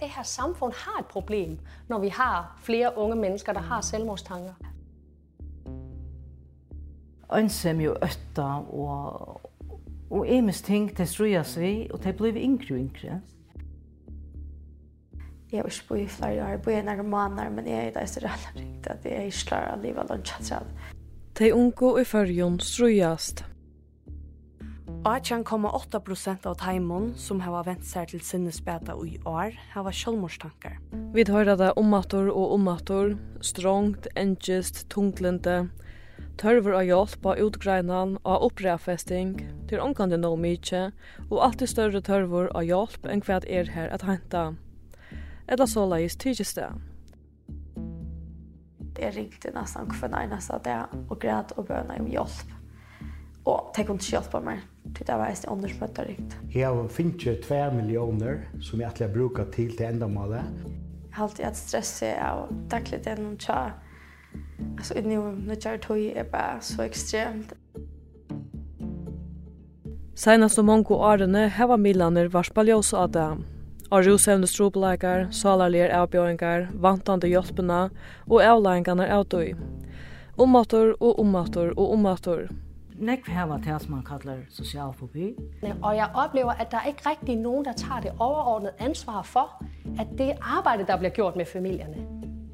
det her samfund har et problem, når vi har flere unge mennesker, der har selvmordstanker. Ønsem jo øtta og, og emes ting til struja seg, og til blir yngre og yngre. Jeg har ikke bo i flere år, bo i noen måneder, men jeg er da så rett og at jeg ikke klarer å leve lønnsatrat. De unge i førjon strujast. 8,8% av taimon som hava vent seg til sinnesbeta i år hava sjølmordstankar. Vi høyrer det omator og omator, strongt, engest, tunglende, tørver av hjelp av utgreinan, av opprefesting, til omkande no mykje, og alltid større tørver av hjelp enn hva er her at henta. Edda så leis tykjes det. Det ringte nesten hver nærmest at jeg og græd og bøna om hjelp. Og det kunne ikke hjelpe meg til det var eist ånders bøtterikt. Jeg har finnet 2 millioner som jeg alltid bruker til til endamålet. Jeg har alltid hatt stress av daglig det noen tja. Altså, nå kjør tog er bare så ekstremt. Senast om mange årene heva Milaner varspa ljós av det. Av rosevne strobeleikar, salarlier avbjøringar, vantande hjelpene og avleggene avlæringarna avdøy. Ommator og ommator og ommator nek vi hava til som man kallar social fobi. Og jeg oplever, at der er ikke rigtig nogen, der tager det overordnede ansvar for, at det arbejde, der bliver gjort med familierne,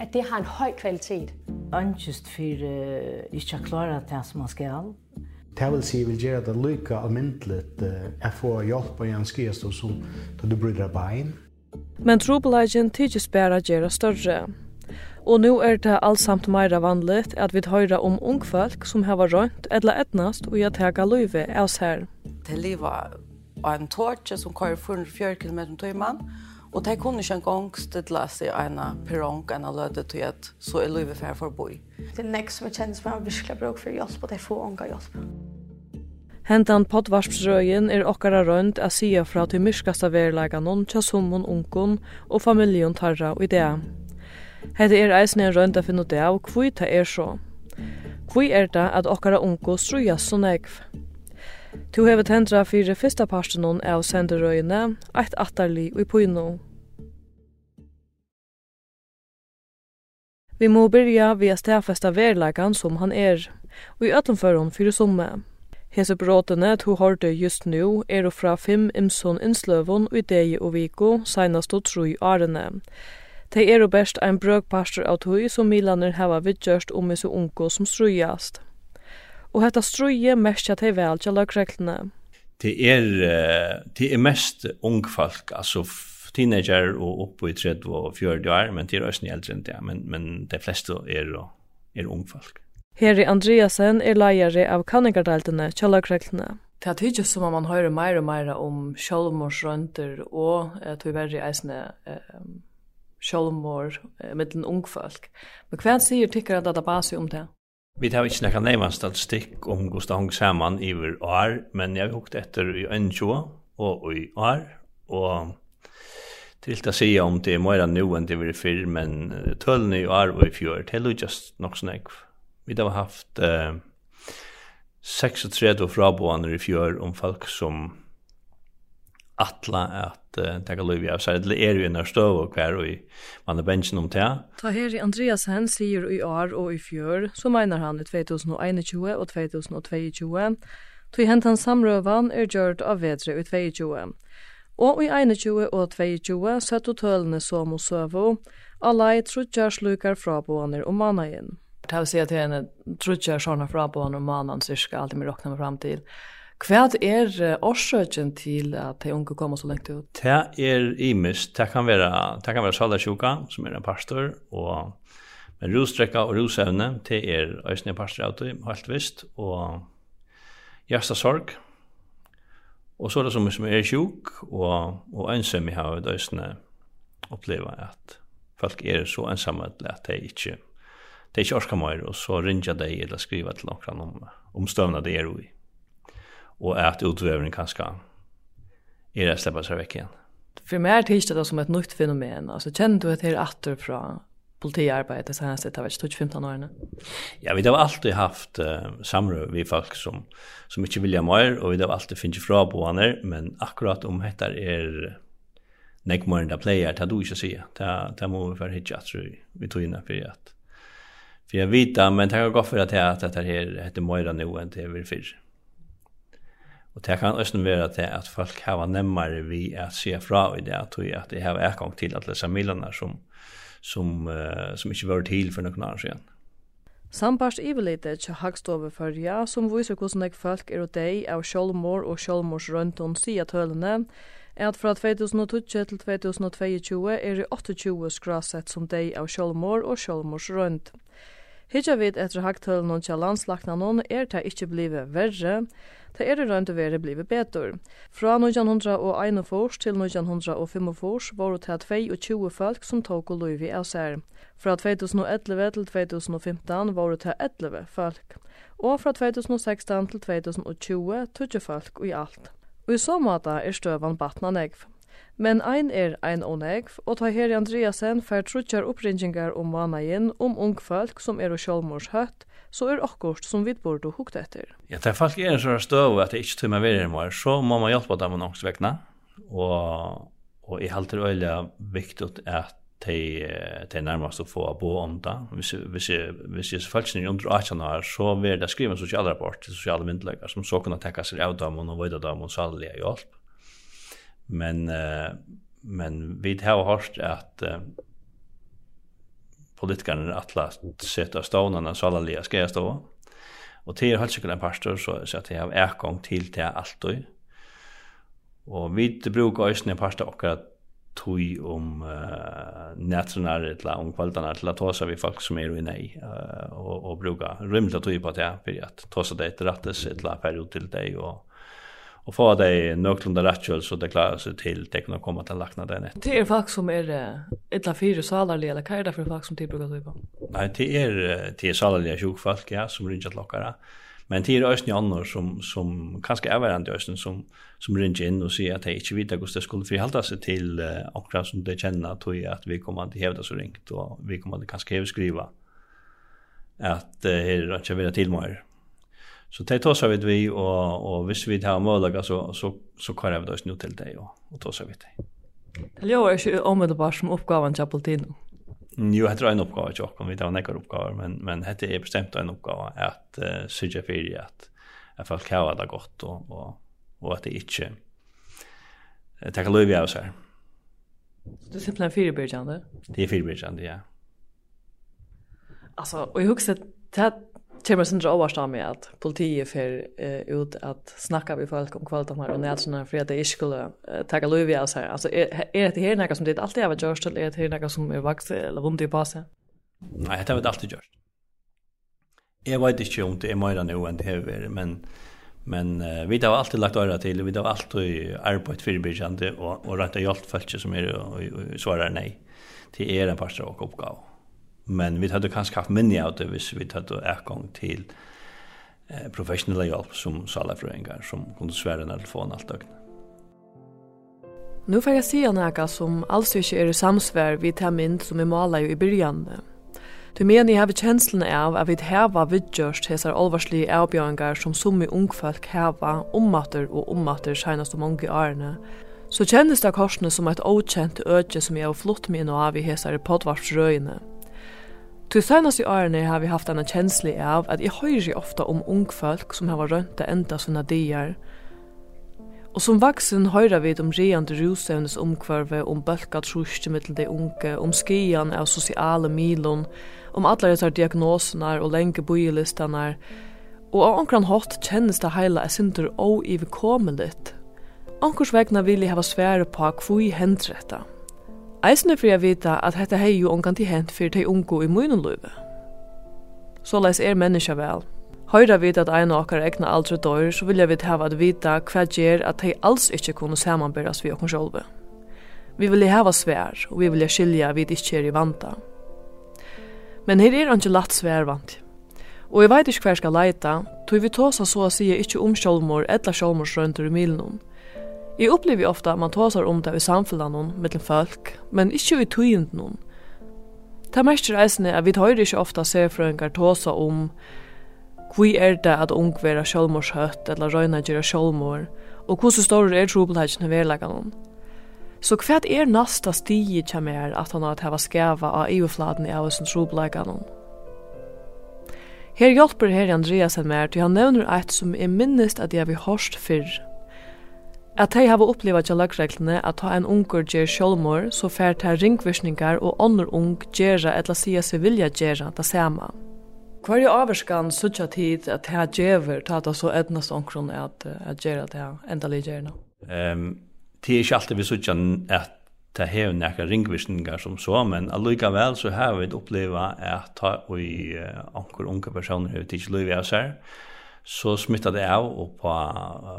at det har en høj kvalitet. Angst for uh, ikke å klare det, som man skal. Det vil si, vil gjøre det lykke almindeligt at få hjelp og en skjestå som da du bryr deg bein. Men trobelagen tidsbæra gjøre større. Og nu er det allsamt meira vanligt at vi høyra om ungfolk som hava rønt eller etnast og jeg tega løyve av her. Det liva av en tortje som kører 404 km til mann, og det kunne ikke engang stedla seg en perrong, en løde til at så er løyve fær for å bo i. Det er nek som er kjent som er virkelig bruk for hjelp, og det får unga hjelp. Hentan potvarsprøyen er okkara rønt a sia fra til myrskasta verleganon, noen tja summon unkon og familjon tarra og idea. Hetta er eisini ein rønda finna ta av kvøy ta er so. Kvøy er ta at okkara unko strøya so negv. Tu hevur tendra fyrir fyrsta partin on av senderøyna, eitt attarli og puino. Vi må byrja við at stafesta verlagan sum han er, og i öllum førum fyrir summe. Hese bråtene to hårde just nu er fra fem imson innsløvun i degi og viko, seinast og tru arene. Tei er og best ein brøkpastor av tøy som milaner hava vidgjørst om i så unko som strujast. Og hetta struje mestja tei vel til lagreglene. Det er, det er mest ungfolk, altså teenager og oppe i 30 og 40 år, men det er også eldre enn det, men, men de fleste er, er ungfolk. Heri Andreasen er leiare av kanningardeltene til lagreglene. Det er tydelig som om man hører mer og mer om sjølvmordsrønter og at vi verre eisne eh, sjálvmord eh, mellan ung folk. Men hva sier tykker at det er database om det? Vi har ikke nekka nämnda statistik om Gustav Hong Saman i år, men jag har efter i en och i år och till att säga om det är mer än enn det var før, men töln i år och i fjör, det är just nok snakk. Vi har haft eh, 36 fraboaner i fjör om folk som atla at uh, taka liv av seg, det er jo en støv og hver og i man er bensjen om det. Ta her i Andreas Hen sier i år og i fjør, så mener han i 2021 og 2022, tog hent han samrøvan er gjørt av vedre i 2022. Og i 21 og 22 søtt og tølene som og søvo, alle i trutjar slukar fra boaner og manna inn. Det vil si at det er en trutjar sånne frabåner om mannagen, så skal alltid vi råkne fram til. Hva er årsøkjen til at de unge kommer så lengt ut? Det er imist. Det kan være, det kan være salarsjuka, som er en pastor, og men rostrekka og rusevne, det er øsne pastor av det, helt visst, og hjertesorg. Og så er det som, som er sjuk, og, og ønsker vi har øsne oppleva at folk er så ensamme at de ikke, de ikke orsker mer, og så ringer de eller skriver til noen om, om støvnene de er i och att kan kanske är det släppa sig vekk igjen. For meg er det ikke det som ett nytt fenomen. Alltså känner du at det er atter fra politiarbeidet så här sett har 15 år Ja, vi har alltid haft uh, samråd med folk som som ikke vill mer och vi har alltid finnet fra på men akkurat om dette är nek mer än där player tar du inte se. Det, det må vi för hitcha tror vi tog inn för att för jag vet men det har gått för att det här heter Moira nu enn det vi väl för. Og det kan også være til at folk har nemmere vi at se fra i det, at vi at de har erkong til at lese miljøene som, som, uh, som ikke var til for noen annen siden. Sambarst iverleitet til Hagstove Førja, som viser hvordan jeg folk er og deg av Kjolmor og Kjolmors røntun sier tølene, er at fra 2020 til 2022 er det 28 skrasett som deg av Kjolmor og Kjolmors røntun. Hitja vid etter hagtølen tja landslagnanon er det ikke blive verre, det er det rønt å være blive betur. Fra 1901 til 1905 var det 22 folk som tok og loiv i av. Fra 2011 til 2015 var det 11 folk, og fra 2016 til 2020 tog folk i alt. Og i så måte er støvan batna negv. Men ein er ein onegv, og ta her Andreasen fer trutjar oppringingar om managen om ung folk som er og sjålmors høtt, så er akkurat som vi borde hukt etter. Ja, det er folk er en sånn støv at det ikke tøy meg er mer, så må man hjelpe dem noen vekna, og, og jeg halter øyla viktig at de, de nærmast å få bo om det. Hvis, hvis, hvis jeg faktisk er under 18 år, så vil det skrive en sosialrapport til sosiale myndelegger som så kunne tekka seg av dem og vøyda dem og salige hjelp Men uh, men vi har hørt at uh, politikerne atla setter stånene salalige skal jeg stå. Og til er helt sikkert en pastor, så, så at jeg har erkong til til alt Og Og vi bruker også en pastor akkurat tui om uh, nætrenar eller om kvaldanar til at ta vi folk som er i nei uh, og, og bruka rymla tui på det for ta tåsa det etter rattes eller period til deg og och få det nöklunda rätt så det klarar sig till det kan komma till lackna den ett. Det är folk som är illa fyra salarliga eller det för folk som tillbrukar typ. Nej, det är det är salarliga sjukfolk ja som ringer lockar. Men det är ösn annor som som kanske är varandra ösn som som ringer in och säger att det inte vet hur det skulle förhålla sig till akkurat som det känner att vi att vi kommer att hävda så ringt och vi kommer att kanske skriva att det är inte vara till mer Så det tar sig vid vi och och visst vi tar möjlighet så så så kan jag då nu till dig och och ta sig vid dig. Det gör ju omedelbart som uppgåvan til Poltino. Jo, jag tror en uppgåva jag kommer vi ta några uppgåvor men men det er bestemt en uppgåva att uh, syrja för att att folk har det gott och och och att det inte takker løy vi oss här. Så det är simpelthen fyrbyrjande? Det är fyrbyrjande, ja. Alltså, och jeg husker, det kommer sin dra med att politiet för eh, ut att snacka med folk om kvalitet här och nätsna för att det inte skulle ta tagga löv av sig. Alltså är, är det här något som det alltid har varit gjort eller är det här något som är vakt eller vunnit i passet? Nej, det har vi alltid gjort. Jag vet inte om det är mer nu än det här, men, men uh, vi har alltid lagt öra till, vi har alltid arbetat förebyggande och, och rätt hjälpt folk som är och, och, svarar nej till er en parter och uppgave men vi hade kanske haft minne av det hvis vi hade ergång till eh, professionella hjälp som salafröingar som kunde svära när telefon allt døgn. Nu får jag säga något som alls inte är i samsvär vid det mynd som vi malar ju i början. Du mener jeg har kjenslen av at vi har vidgjørst hesar alvarslige avbjøringar som summe ungfolk har ommatter og ommatter senast om mange årene. Så kjennes det korsene som et åkjent øke som jeg har flott med nå av i hesar i podvarsrøyene. Til senast i årene har vi haft en kjensli av at jeg høyrer ofta om ungfolk som har rønt enda sånne dier. Og som vaksen høyrer vi om reande rusevnes omkvarve, om bølka truske mittel de unge, om skian av sosiale milon, om alle etter diagnosene og lenge bojelistanar, og av omkran hatt kjennes det heila er sinter og ivekommelig. Ankurs vegna vil jeg hava svære på hvor jeg hendretta. Eisne fyrir jeg vita at hetta hei jo ongan til hent fyrir tei ungu i munum luive. Så leis er menneska vel. Høyra vit at ein av okkar egna aldre døyr, så vilja vit hava at vita hva gjer at hei alls ikkje kunne samanberast vi okkar sjolve. Vi vilja hava svær, og vi vilja skilja at vi ikkje er i vanta. Men her er ikkje latt svær vant. Og eg veit ikkje hver skal leita, tog vi tåsa så å sige ikkje om sjolvmor etla sjolvmorsrøyntur i milenum. Jeg opplever ofta at man tåsar om det i samfunnet noen mellom folk, men ikke i tøyent noen. Det mest reisende er at vi høyre ikke ofta ser fra en tåsa om hvi er det at ung vera sjølmorshøtt eller røyna gjøre sjølmor, og hvordan står er trobelhetsjen i verleggen Så hva er nasta stige kjem er at han har tæva skæva av EU-fladen i av sin trobelhetsjen? Her hjelper her Andreasen mer til han nevner eit som er minnest at jeg har hørst fyrr, At hei hava opplevd til lagreglene at ta en unger gjør sjolmor, så fær ta ringvisninger og andre ung gjerra eller sier seg vilja gjerra ta sama. Hver jo averskan suttja tid at hei gjever ta ta så etnast ongkron at, at gjerra ta endelig det? Um, det er ikke alltid vi suttja at ta hei nekka ringvisningar som så, men allikevel så har vi oppleva at ta og uh, onker unge personer har tids liv av seg, så smittar det av og på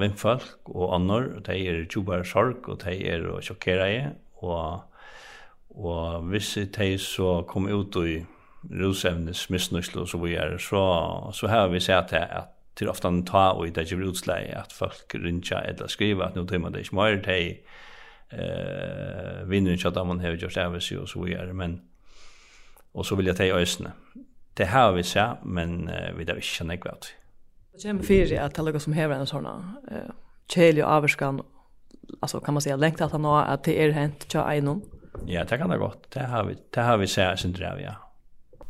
vindfolk og annor, og de er tjubar sorg, og de er och sjokkera i, og, og hvis de så kom ut i rusevnes misnøyslo, så vi er, så, så har vi sett det at til ofta han ta og det er ikke att at folk rinja eller skriva at nå man det ikke mer, de eh, vinner inte att man har gjort det så vi är men och så vill jag ta i øsene. Det har vi sett, men vi vet ikke nekvært vi. Det kommer för att tala som häver en såna eh kjell och avskan alltså kan man säga längt att han har att det är hänt tja en Ja, det kan det gott. Det har vi det har vi sett sen drev ja.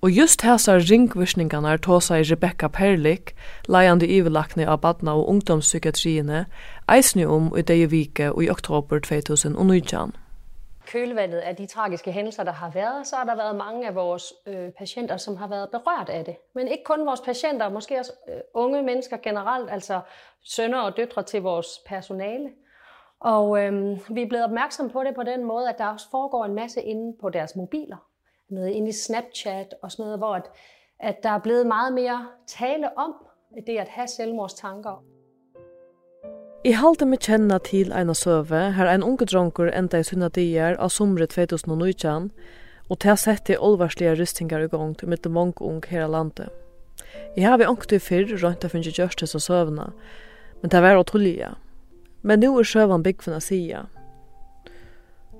Og just hæsar ringvisningarna er tåsa i Rebecca Perlik, leiande ivelakne av badna og ungdomspsykiatriene, eisne om i deie vike og i oktober 2019 kølvandet af de tragiske hændelser, der har været, så har der været mange af vores øh, patienter, som har været berørt af det. Men ikke kun vores patienter, måske også øh, unge mennesker generelt, altså sønner og døtre til vores personale. Og øh, vi er blevet opmærksomme på det på den måde, at der også foregår en masse inde på deres mobiler. Noget inde i Snapchat og sådan noget, hvor at, at der er blevet meget mere tale om det at have selvmordstanker. Jeg halte meg kjenna til eina søve, her ein unge dronker enda i sunna dier av somre 2019, og til sette olvarslige rystingar i gongt mitt mange ung her i landet. Jeg har vi ångt i fyrr rønt av finnes gjørst til søvna, men det var å. Men nu er søvan byggfunna sida.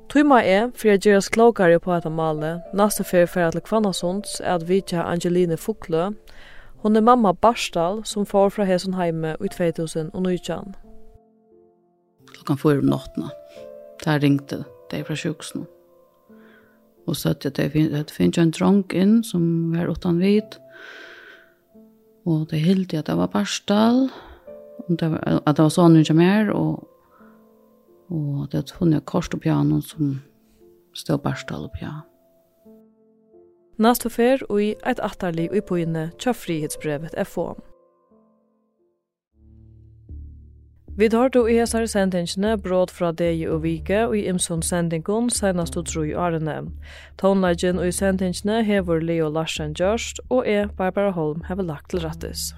Tuma er, for jeg gjør oss klokere på etter male, neste fyr for at Lekvannasunds er at vidja Angeline Fuglø, Hon er mamma Barstal som får fra Hesun heime i 2019 klokkan fyra om natten. Där ringte de från sjukhusen. Och så att det finns finns en drunk in som var utan vid. Och det hilde at det var parstal. Och det var, att det var sån inte mer och och det funnet kors och piano som stod parstal og piano. Næstu fer og i eit attarlig og i poinne tja frihetsbrevet er. Vi tar då i hesar sendingene bråd fra deg og vike og i imson sendingon senast og tro i årene. Tonelagen og i sendingene hever Leo Larsen Gjørst og jeg, Barbara Holm, hever lagt til rattes.